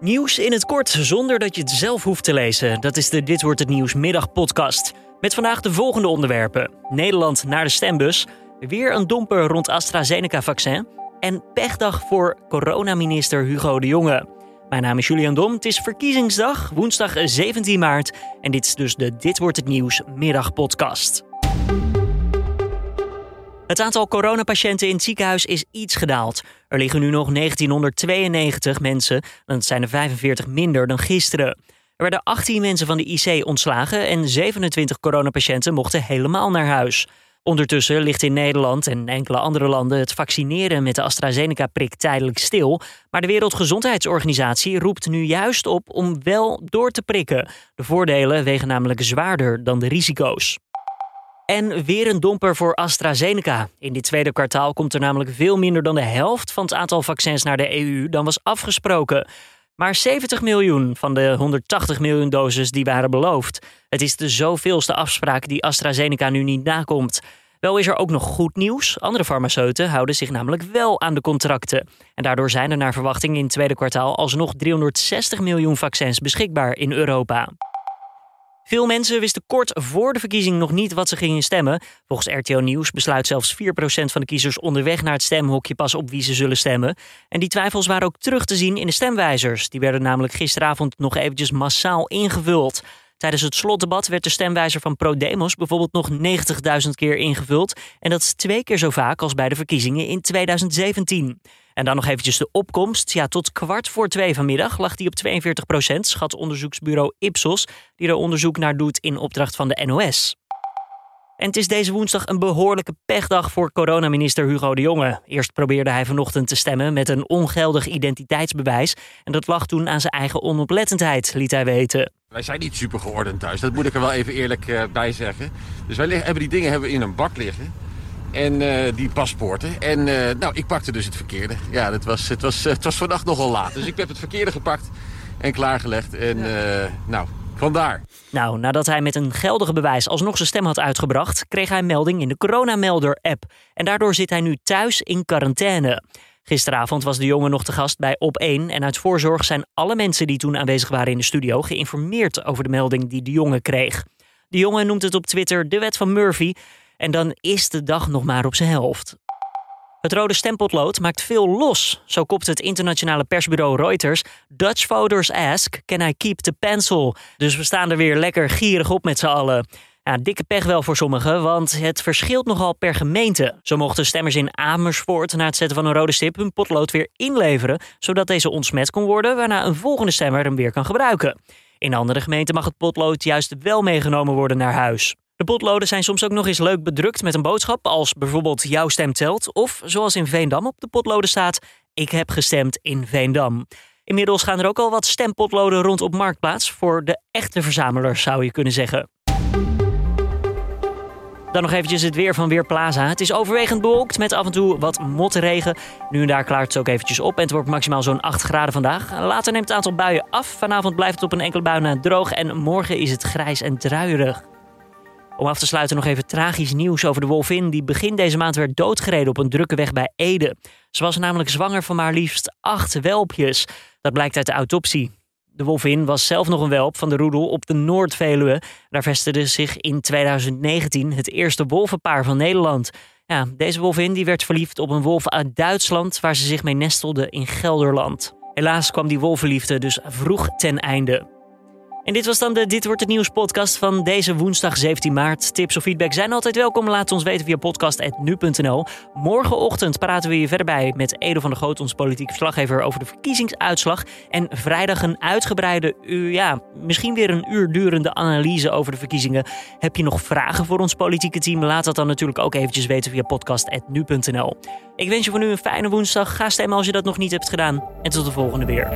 Nieuws in het kort, zonder dat je het zelf hoeft te lezen. Dat is de Dit wordt het nieuws middagpodcast. Met vandaag de volgende onderwerpen. Nederland naar de stembus. Weer een domper rond AstraZeneca-vaccin. En pechdag voor coronaminister Hugo de Jonge. Mijn naam is Julian Dom. Het is verkiezingsdag, woensdag 17 maart. En dit is dus de Dit wordt het nieuws middagpodcast. Het aantal coronapatiënten in het ziekenhuis is iets gedaald. Er liggen nu nog 1992 mensen, dat zijn er 45 minder dan gisteren. Er werden 18 mensen van de IC ontslagen en 27 coronapatiënten mochten helemaal naar huis. Ondertussen ligt in Nederland en enkele andere landen het vaccineren met de AstraZeneca-prik tijdelijk stil. Maar de Wereldgezondheidsorganisatie roept nu juist op om wel door te prikken. De voordelen wegen namelijk zwaarder dan de risico's. En weer een domper voor AstraZeneca. In dit tweede kwartaal komt er namelijk veel minder dan de helft van het aantal vaccins naar de EU dan was afgesproken. Maar 70 miljoen van de 180 miljoen doses die waren beloofd. Het is de zoveelste afspraak die AstraZeneca nu niet nakomt. Wel is er ook nog goed nieuws. Andere farmaceuten houden zich namelijk wel aan de contracten. En daardoor zijn er naar verwachting in het tweede kwartaal alsnog 360 miljoen vaccins beschikbaar in Europa. Veel mensen wisten kort voor de verkiezing nog niet wat ze gingen stemmen. Volgens RTO Nieuws besluit zelfs 4% van de kiezers onderweg naar het stemhokje pas op wie ze zullen stemmen. En die twijfels waren ook terug te zien in de stemwijzers. Die werden namelijk gisteravond nog eventjes massaal ingevuld. Tijdens het slotdebat werd de stemwijzer van ProDemos bijvoorbeeld nog 90.000 keer ingevuld. En dat is twee keer zo vaak als bij de verkiezingen in 2017. En dan nog eventjes de opkomst. Ja, tot kwart voor twee vanmiddag lag die op 42 procent, schat onderzoeksbureau Ipsos, die er onderzoek naar doet in opdracht van de NOS. En het is deze woensdag een behoorlijke pechdag voor coronaminister Hugo de Jonge. Eerst probeerde hij vanochtend te stemmen met een ongeldig identiteitsbewijs. En dat lag toen aan zijn eigen onoplettendheid, liet hij weten. Wij zijn niet super geordend thuis, dat moet ik er wel even eerlijk uh, bij zeggen. Dus wij hebben die dingen hebben we in een bak liggen. En uh, die paspoorten. En uh, nou, ik pakte dus het verkeerde. Ja, het was, het, was, het was vannacht nogal laat. Dus ik heb het verkeerde gepakt en klaargelegd. En ja. nou, vandaar. Nou, nadat hij met een geldige bewijs alsnog zijn stem had uitgebracht, kreeg hij melding in de Coronamelder-app. En daardoor zit hij nu thuis in quarantaine. Gisteravond was de jongen nog te gast bij Op 1 en uit voorzorg zijn alle mensen die toen aanwezig waren in de studio geïnformeerd over de melding die de jongen kreeg. De jongen noemt het op Twitter de wet van Murphy en dan is de dag nog maar op zijn helft. Het rode stempotlood maakt veel los. Zo kopt het internationale persbureau Reuters: Dutch voters ask: Can I keep the pencil? Dus we staan er weer lekker gierig op met z'n allen. Dikke pech wel voor sommigen, want het verschilt nogal per gemeente. Zo mochten stemmers in Amersfoort na het zetten van een rode stip hun potlood weer inleveren, zodat deze ontsmet kon worden, waarna een volgende stemmer hem weer kan gebruiken. In andere gemeenten mag het potlood juist wel meegenomen worden naar huis. De potloden zijn soms ook nog eens leuk bedrukt met een boodschap als bijvoorbeeld jouw stem telt of zoals in Veendam op de potloden staat ik heb gestemd in Veendam. Inmiddels gaan er ook al wat stempotloden rond op Marktplaats voor de echte verzamelaars zou je kunnen zeggen. Dan nog eventjes het weer van Weerplaza. Het is overwegend bewolkt met af en toe wat motregen. Nu en daar klaart het ook eventjes op en het wordt maximaal zo'n 8 graden vandaag. Later neemt het aantal buien af. Vanavond blijft het op een enkele bui na droog en morgen is het grijs en druierig. Om af te sluiten nog even tragisch nieuws over de wolvin die begin deze maand werd doodgereden op een drukke weg bij Ede. Ze was namelijk zwanger van maar liefst acht welpjes. Dat blijkt uit de autopsie. De wolvin was zelf nog een welp van de roedel op de Noord-Veluwe. Daar vestigde zich in 2019 het eerste wolvenpaar van Nederland. Ja, deze wolvin die werd verliefd op een wolf uit Duitsland waar ze zich mee nestelde in Gelderland. Helaas kwam die wolvenliefde dus vroeg ten einde. En dit was dan de Dit Wordt Het Nieuws podcast van deze woensdag 17 maart. Tips of feedback zijn altijd welkom. Laat ons weten via podcast.nu.nl. Morgenochtend praten we hier verder bij met Edo van der Goot, ons politiek verslaggever, over de verkiezingsuitslag. En vrijdag een uitgebreide, ja, misschien weer een uur durende analyse over de verkiezingen. Heb je nog vragen voor ons politieke team? Laat dat dan natuurlijk ook eventjes weten via podcast.nu.nl. Ik wens je voor nu een fijne woensdag. Ga stemmen als je dat nog niet hebt gedaan. En tot de volgende weer.